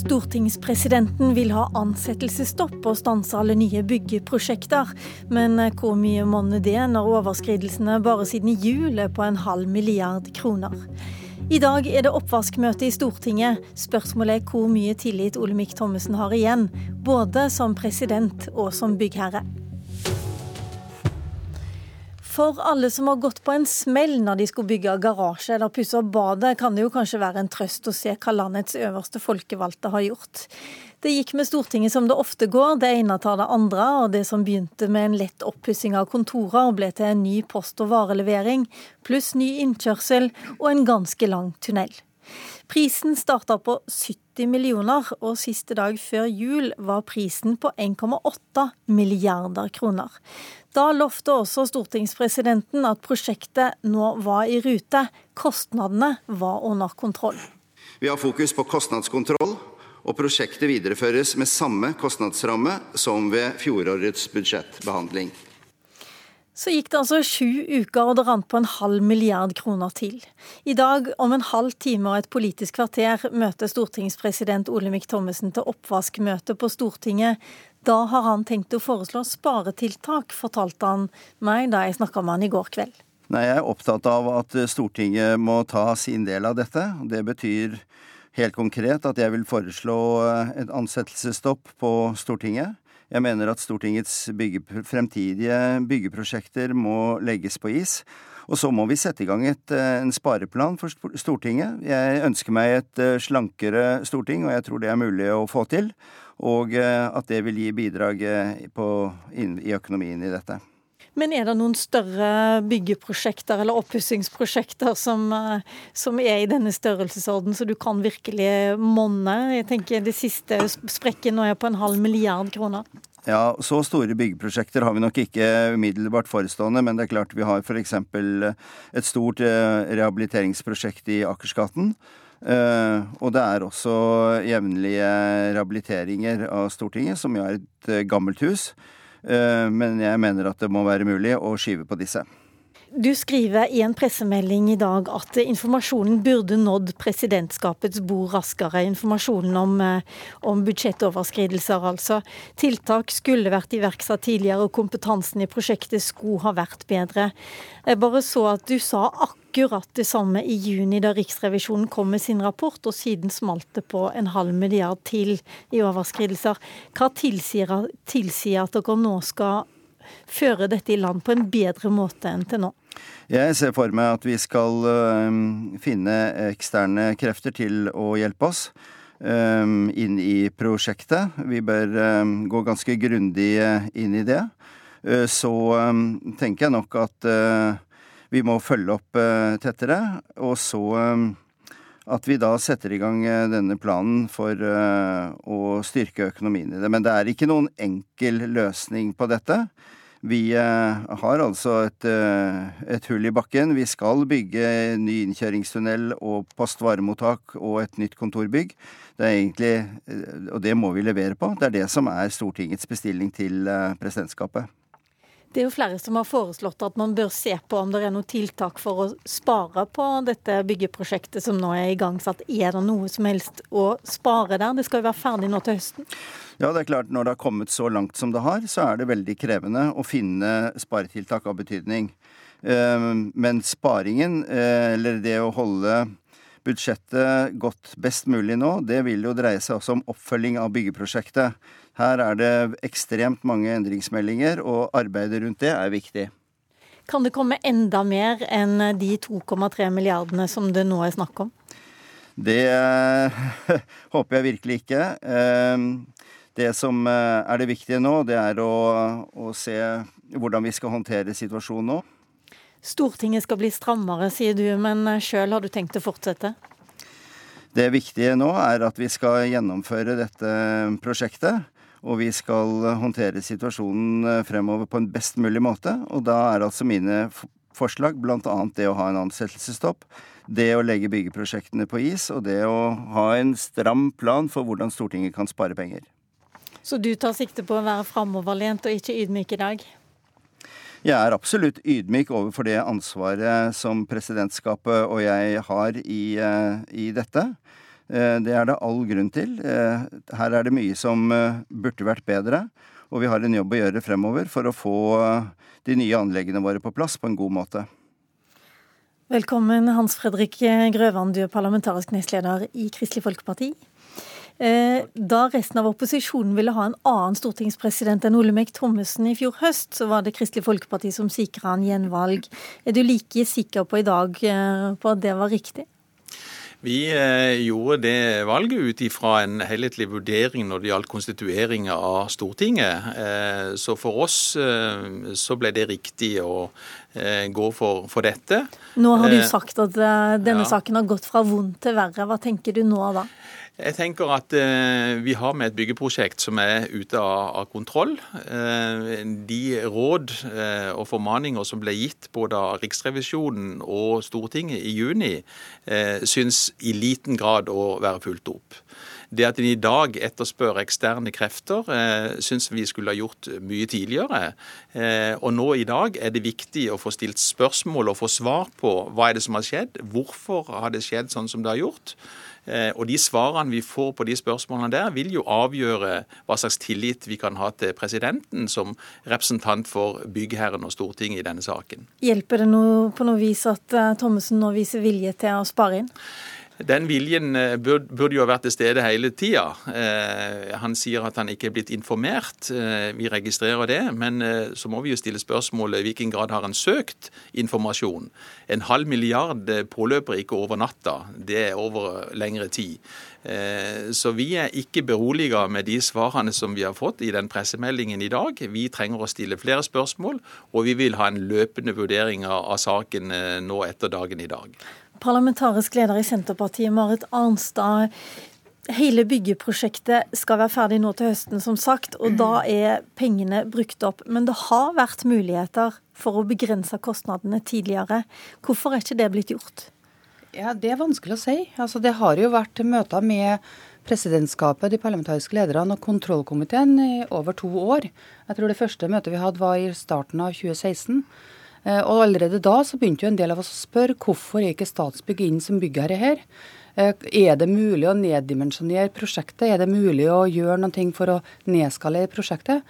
Stortingspresidenten vil ha ansettelsesstopp og stanse alle nye byggeprosjekter. Men hvor mye monner det når overskridelsene bare siden jul er på en halv milliard kroner? I dag er det oppvaskmøte i Stortinget. Spørsmålet er hvor mye tillit Olemic Thommessen har igjen, både som president og som byggherre. For alle som har gått på en smell når de skulle bygge garasje eller pusse opp badet, kan det jo kanskje være en trøst å se hva landets øverste folkevalgte har gjort. Det gikk med Stortinget som det ofte går, det ene tar det andre, og det som begynte med en lett oppussing av kontorer, ble til en ny post- og varelevering, pluss ny innkjørsel og en ganske lang tunnel. Prisen starta på 70 millioner, og siste dag før jul var prisen på 1,8 milliarder kroner. Da lovte også stortingspresidenten at prosjektet nå var i rute. Kostnadene var under kontroll. Vi har fokus på kostnadskontroll, og prosjektet videreføres med samme kostnadsramme som ved fjorårets budsjettbehandling. Så gikk det altså sju uker, og det rant på en halv milliard kroner til. I dag, om en halv time og et politisk kvarter, møter stortingspresident Olemic Thommessen til oppvaskmøte på Stortinget. Da har han tenkt å foreslå sparetiltak, fortalte han meg da jeg snakka med han i går kveld. Nei, Jeg er opptatt av at Stortinget må ta sin del av dette. Det betyr helt konkret at jeg vil foreslå et ansettelsesstopp på Stortinget. Jeg mener at Stortingets bygge, fremtidige byggeprosjekter må legges på is. Og så må vi sette i gang et, eh, en spareplan for Stortinget. Jeg ønsker meg et eh, slankere storting, og jeg tror det er mulig å få til. Og eh, at det vil gi bidrag på, i økonomien i dette. Men er det noen større byggeprosjekter eller oppussingsprosjekter som, som, er i denne størrelsesorden, så du kan virkelig monne? Jeg tenker Det siste sprekken nå er på en halv milliard kroner. Ja, Så store byggeprosjekter har vi nok ikke umiddelbart forestående, men det er klart vi har f.eks. et stort eh, rehabiliteringsprosjekt i Akersgaten. Og det er også jevnlige rehabiliteringer av Stortinget, som jo er et gammelt hus. Eh, men jeg mener at det må være mulig å skyve på disse. Du skriver i en pressemelding i dag at informasjonen burde nådd presidentskapets bord raskere. Informasjonen om, eh, om budsjettoverskridelser, altså. Tiltak skulle vært iverksatt tidligere, og kompetansen i prosjektet skulle ha vært bedre. Jeg bare så at du sa akkurat det samme i juni da Riksrevisjonen kom med sin rapport, og siden smalt det på en halv milliard til i overskridelser. Hva tilsier, tilsier at dere nå skal føre dette i land på en bedre måte enn til nå? Jeg ser for meg at vi skal finne eksterne krefter til å hjelpe oss inn i prosjektet. Vi bør gå ganske grundig inn i det. Så tenker jeg nok at vi må følge opp tettere. Og så at vi da setter i gang denne planen for å styrke økonomien i det. Men det er ikke noen enkel løsning på dette. Vi eh, har altså et, eh, et, hull i bakken. Vi skal bygge ny innkjøringstunnel og postvaremottak og et nytt kontorbygg. Det er egentlig, eh, og det må vi levere på. Det er det som er Stortingets bestilling til presidentskapet. Det er jo flere som har foreslått at man bør se på om det er noen tiltak for å spare på dette byggeprosjektet som nå er igangsatt. Er det noe som helst å spare der? Det skal jo være ferdig nå til høsten. Ja, det er klart når det har kommet så langt som det har, så er det veldig krevende å finne sparetiltak av betydning. Eh, men sparingen, eh, eller det å holde budsjettet godt best mulig nå, det vil jo dreie seg også om oppfølging av byggeprosjektet. Her er det ekstremt mange endringsmeldinger, og arbeidet rundt det er viktig. Kan det komme enda mer enn de 2,3 milliardene som det nå er snakk om? Det håper jeg virkelig ikke. Ehm, det som eh, er det viktige nå, det er å, å se hvordan vi skal håndtere situasjonen nå. Stortinget skal bli strammere, sier du, men sjøl har du tenkt å fortsette? Det viktige nå er at vi skal gjennomføre dette prosjektet og vi skal håndtere situasjonen eh, fremover på en best mulig måte. Og da er altså mine forslag bl.a. det å ha en ansettelsesstopp, det å legge byggeprosjektene på is, og det å ha en stram plan for hvordan Stortinget kan spare penger. Så du tar sikte på å være framoverlent og ikke ydmyk i dag? Jeg er absolutt ydmyk overfor det ansvaret som presidentskapet og jeg har i, eh, i dette. Det er det all grunn til. Her er det mye som burde vært bedre, og vi har en jobb å gjøre fremover for å få de nye anleggene våre på plass på en god måte. Velkommen, Hans Fredrik Grøvan, du er parlamentarisk nestleder i Kristelig Folkeparti. Eh, da resten av opposisjonen ville ha en annen stortingspresident enn Olemic Thommessen i fjor høst, så var det Kristelig Folkeparti som sikra han gjenvalg. Er du like sikker på i dag eh, på at det var riktig? Vi eh, gjorde det valget ut ifra en helhetlig vurdering når det gjaldt konstituering av Stortinget. Så for oss så ble det riktig å gå for, for dette. Nå har du sagt at denne ja. saken har gått fra vondt til verre. Hva tenker du nå da? Jeg tenker at eh, vi har med et byggeprosjekt som er ute av, av kontroll. Eh, de råd eh, og formaninger som ble gitt både av Riksrevisjonen og Stortinget i juni, eh, syns i liten grad å være fulgt opp. Det at en i dag etterspør eksterne krefter, eh, syns vi skulle ha gjort mye tidligere. Eh, og nå i dag er det viktig å få stilt spørsmål og få svar på hva er det som har skjedd, hvorfor har det skjedd sånn som det har gjort. Eh, og De svarene vi får på de spørsmålene der, vil jo avgjøre hva slags tillit vi kan ha til presidenten som representant for byggherren og Stortinget i denne saken. Hjelper det noe, på noe vis at uh, Thommessen nå viser vilje til å spare inn? Den viljen eh, burde jo ha vært til stede hele tida. Eh, han sier at han ikke er blitt informert. Eh, vi registrerer det. Men så må vi jo stille spørsmålet i hvilken grad har han søkt informasjon. En halv milliard påløper ikke over natta. Det er over lengre tid. Så vi er ikke beroliga med de svarene som vi har fått i den pressemeldingen i dag. Vi trenger å stille flere spørsmål, og vi vil ha en løpende vurdering av saken nå etter dagen i dag. Parlamentarisk leder i Senterpartiet, Marit Arnstad. Hele byggeprosjektet skal være ferdig nå til høsten, som sagt, og da er pengene brukt opp. Men det har vært muligheter for å begrense kostnadene tidligere. Hvorfor er ikke det blitt gjort? Ja, Det er vanskelig å si. Altså, det har jo vært møter med presidentskapet, de parlamentariske lederne og kontrollkomiteen i over to år. Jeg tror det første møtet vi hadde var i starten av 2016. Eh, og allerede da så begynte jo en del av oss å spørre hvorfor er ikke Statsbygg inn som byggherre her? Eh, er det mulig å neddimensjonere prosjektet? Er det mulig å gjøre noe for å nedskalere prosjektet?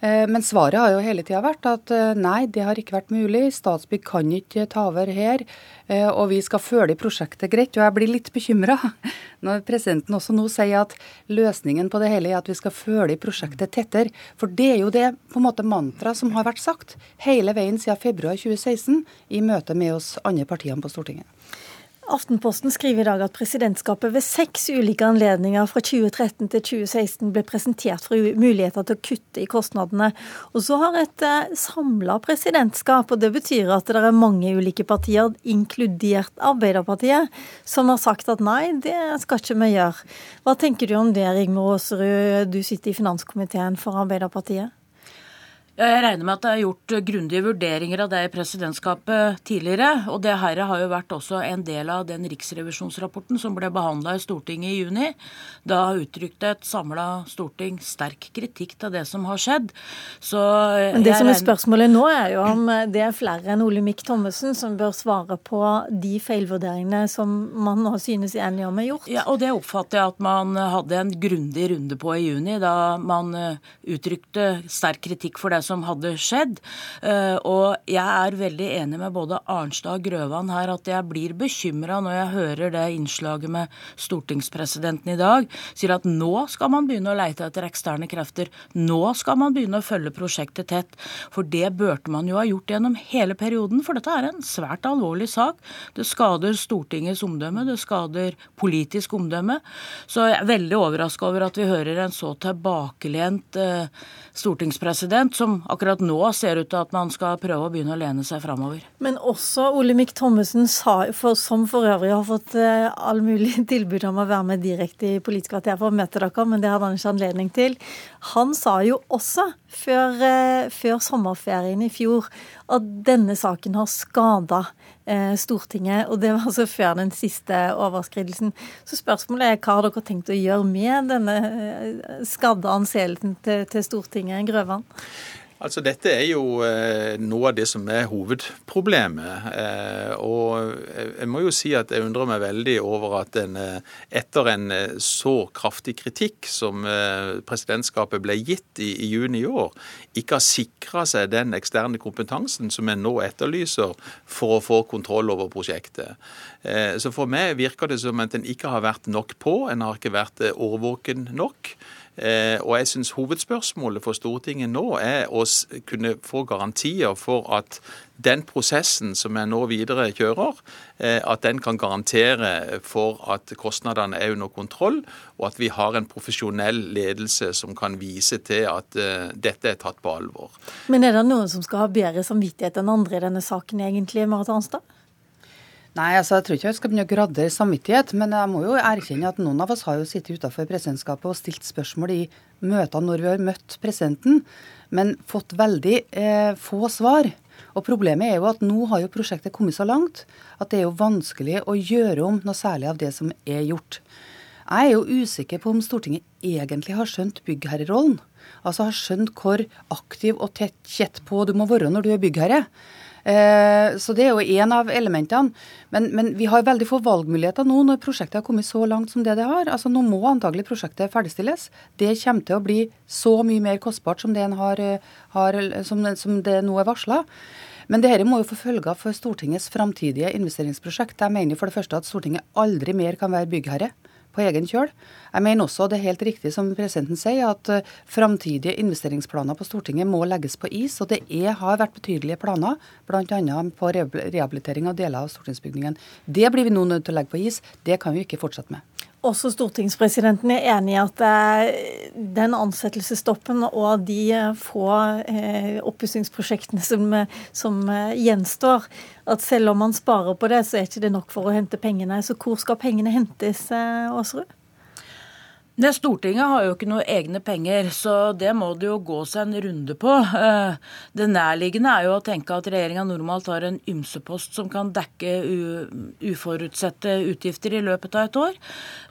Eh, men svaret har jo hele tida vært at eh, nei, det har ikke vært mulig. Statsbygg kan ikke ta over her. Eh, og vi skal følge prosjektet greit. Og jeg blir litt bekymra når presidenten også nå sier at løsningen på det hele er at vi skal følge prosjektet tettere. For det er jo det på en måte mantraet som har vært sagt hele veien siden februar 2016 i møte med oss andre partiene på Stortinget. Aftenposten skriver i dag at presidentskapet ved seks ulike anledninger fra 2013 til 2016 ble presentert for muligheter til å kutte i kostnadene. Og så har et eh, samla presidentskap, og det betyr at det er mange ulike partier, inkludert Arbeiderpartiet, som har sagt at nei, det skal ikke vi gjøre. Hva tenker du om det, Rigmor Aasrud, du sitter i finanskomiteen for Arbeiderpartiet? Ja, jeg regner med at det er gjort grundige vurderinger av det i presidentskapet tidligere. Og det her har jo vært også en del av den riksrevisjonsrapporten som ble behandla i Stortinget i juni. Da uttrykte et samla storting sterk kritikk til det som har skjedd. Så Men det som er spørsmålet nå, er jo om det er flere enn Olemic Thommessen som bør svare på de feilvurderingene som man nå synes enige om er gjort. Ja, og det oppfatter jeg at man hadde en grundig runde på i juni, da man uttrykte sterk kritikk for det som hadde skjedd. Eh, og jeg er veldig enig med både Arnstad og Grøvan her at jeg blir bekymra når jeg hører det innslaget med stortingspresidenten i dag. Sier at nå skal man begynne å leite etter eksterne krefter. Nå skal man begynne å følge prosjektet tett. For det burde man jo ha gjort gjennom hele perioden, for dette er en svært alvorlig sak. Det skader Stortingets omdømme, det skader politisk omdømme. Så jeg er veldig overraska over at vi hører en så tilbakelent eh, stortingspresident som akkurat nå ser ut til at man skal prøve å begynne å lene seg framover. Men også Olemic Thommessen, som for øvrig har fått eh, all mulig tilbud om å være med direkte i Politisk kvarter for å møte dere, men det hadde han ikke anledning til. Han sa jo også før, eh, før sommerferien i fjor at denne saken har skada eh, Stortinget. Og det var altså før den siste overskridelsen. Så spørsmålet er hva har dere tenkt å gjøre med denne skadde anseelsen til, til Stortinget, Grøvan? Altså, Dette er jo eh, noe av det som er hovedproblemet. Eh, og jeg må jo si at jeg undrer meg veldig over at en, eh, etter en eh, så kraftig kritikk som eh, presidentskapet ble gitt i, i, juni i år, ikke har sikra seg den eksterne kompetansen som en nå etterlyser for å få kontroll over prosjektet. Eh, så for meg virker det som at en ikke har vært nok på, en har ikke vært årvåken nok. Eh, og jeg syns hovedspørsmålet for Stortinget nå er å kunne få garantier for at den prosessen som jeg nå videre kjører, eh, at den kan garantere for at kostnadene er under kontroll, og at vi har en profesjonell ledelse som kan vise til at eh, dette er tatt på alvor. Men er det noen som skal ha bedre samvittighet enn andre i denne saken egentlig, Marit Arnstad? Nei, altså jeg tror ikke jeg skal begynne å gradere samvittighet, men jeg må jo erkjenne at noen av oss har jo sittet utenfor presidentskapet og stilt spørsmål i møtene når vi har møtt presidenten, men fått veldig eh, få svar. Og Problemet er jo at nå har jo prosjektet kommet så langt at det er jo vanskelig å gjøre om noe særlig av det som er gjort. Jeg er jo usikker på om Stortinget egentlig har skjønt byggherrerollen. Altså har skjønt hvor aktiv og tett kjett på du må være når du er byggherre. Eh, så det er jo én av elementene. Men, men, vi har veldig få valgmuligheter nå når prosjektet har kommet så langt som det det har. Altså Nå må antagelig prosjektet ferdigstilles. Det kommer til å bli så mye mer kostbart som det, har, har, som, som det nå er varsla. Men dette må jo få følger for Stortingets framtidige investeringsprosjekt. Jeg mener for det første at Stortinget aldri mer kan være byggherre på egen kjøl. Jeg mener også det er helt riktig som presidenten sier, at uh, framtidige investeringsplaner på Stortinget må legges på is. Og det er, har vært betydelige planer, bl.a. på rehabilitering av deler av stortingsbygningen. Det blir vi nå nødt til å legge på is. Det kan vi ikke fortsette med. Også stortingspresidenten er enig i at eh, den ansettelsesstoppen og de eh, få oppussingsprosjektene som, som gjenstår, at selv om man sparer på det, så er ikke det nok for å hente pengene. Så hvor skal pengene hentes, eh, Aasrud? Det Stortinget har jo ikke noe egne penger, så det må det jo gå seg en runde på. Eh, det nærliggende er jo å tenke at regjeringa normalt har en ymsepost som kan dekke uforutsette utgifter i løpet av et år.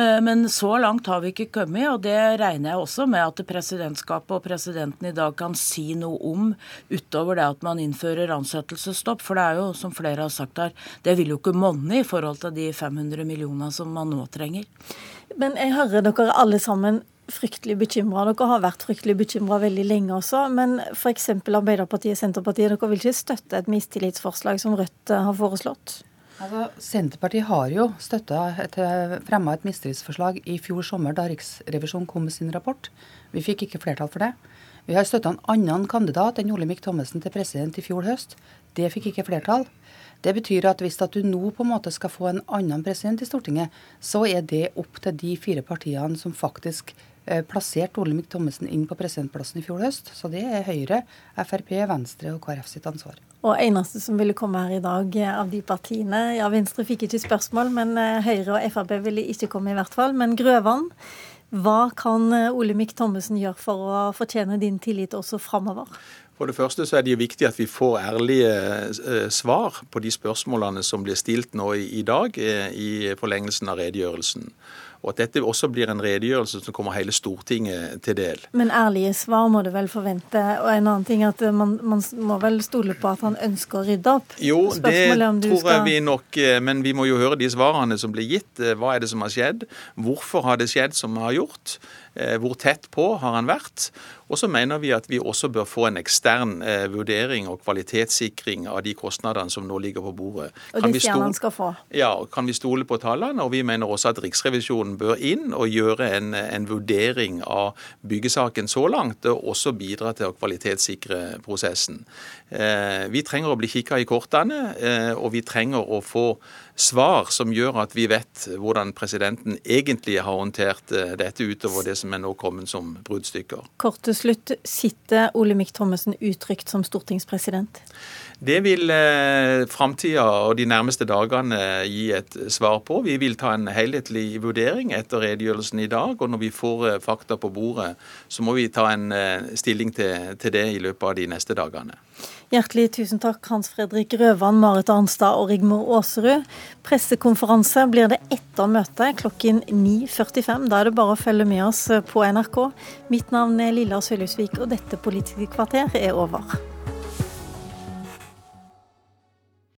Eh, men så langt har vi ikke kommet, og det regner jeg også med at presidentskapet og presidenten i dag kan si noe om, utover det at man innfører ansettelsesstopp. For det er jo, som flere har sagt her, det vil jo ikke monne i forhold til de 500 millionene som man nå trenger. Men jeg hører dere alle sammen fryktelig bekymra. Dere har vært fryktelig bekymra veldig lenge også. Men f.eks. Arbeiderpartiet og Senterpartiet, dere vil ikke støtte et mistillitsforslag som Rødt eh, har foreslått? Altså, Senterpartiet har jo støtta fremma et mistillitsforslag i fjor sommer, da Riksrevisjonen kom med sin rapport. Vi fikk ikke flertall for det. Vi har støtta en annen kandidat enn Olemic Thommessen til president i fjor høst. Det fikk ikke flertall. Det betyr at hvis at du nå på en måte skal få en annen president i Stortinget, så er det opp til de fire partiene som faktisk eh, plasserte Olemic Thommessen inn på presidentplassen i fjor høst. Så det er Høyre, Frp, Venstre og KrF sitt ansvar. Og eneste som ville komme her i dag eh, av de partiene Ja, Venstre fikk ikke spørsmål, men eh, Høyre og Frp ville ikke komme i hvert fall. Men Grøvan, hva kan Olemic Thommessen gjøre for å fortjene din tillit også framover? For det første så er det jo viktig at vi får ærlige eh, svar på de spørsmålene som blir stilt nå i dag eh, i forlengelsen av redegjørelsen og at dette også blir en redegjørelse som kommer hele Stortinget til del. Men ærlige svar må du vel forvente. Og en annen ting at man, man må vel stole på at han ønsker å rydde opp? Jo, det tror skal... jeg vi nok, eh, men vi må jo høre de svarene som blir gitt. Hva er det som har skjedd? Hvorfor har det skjedd som har gjort? Eh, hvor tett på har han vært? Og så mener vi at vi også bør få en ekstern eh, vurdering og kvalitetssikring av de kostnadene som nå ligger på bordet. Og det sier han skal få? Ja, kan vi stole på tallene? Og vi mener også at Riksrevisjonen bør inn og gjøre en, en vurdering av byggesaken så langt, og også bidra til å kvalitetssikre prosessen. Eh, vi trenger å bli kikka i kortene, eh, og vi trenger å få svar som gjør at vi vet hvordan presidenten egentlig har håndtert dette utover det som er nå kommet som bruddstykker. Kort til slutt, sitter Olemic Thommessen utrygt som stortingspresident? Det vil eh, framtida og de nærmeste dagene gi et svar på. Vi vil ta en helhetlig vurdering etter redegjørelsen i dag. Og når vi får eh, fakta på bordet, så må vi ta en eh, stilling til, det i løpet av de neste dagene. Hjertelig tusen takk, Hans Fredrik Røvan, Marit Arnstad og Rigmor Aasrud. Pressekonferanse blir det etter møtet klokken 9.45. Da er det bare å følge med oss på NRK. Mitt navn er Lilla Sølhusvik, og dette Politiske kvarter er over.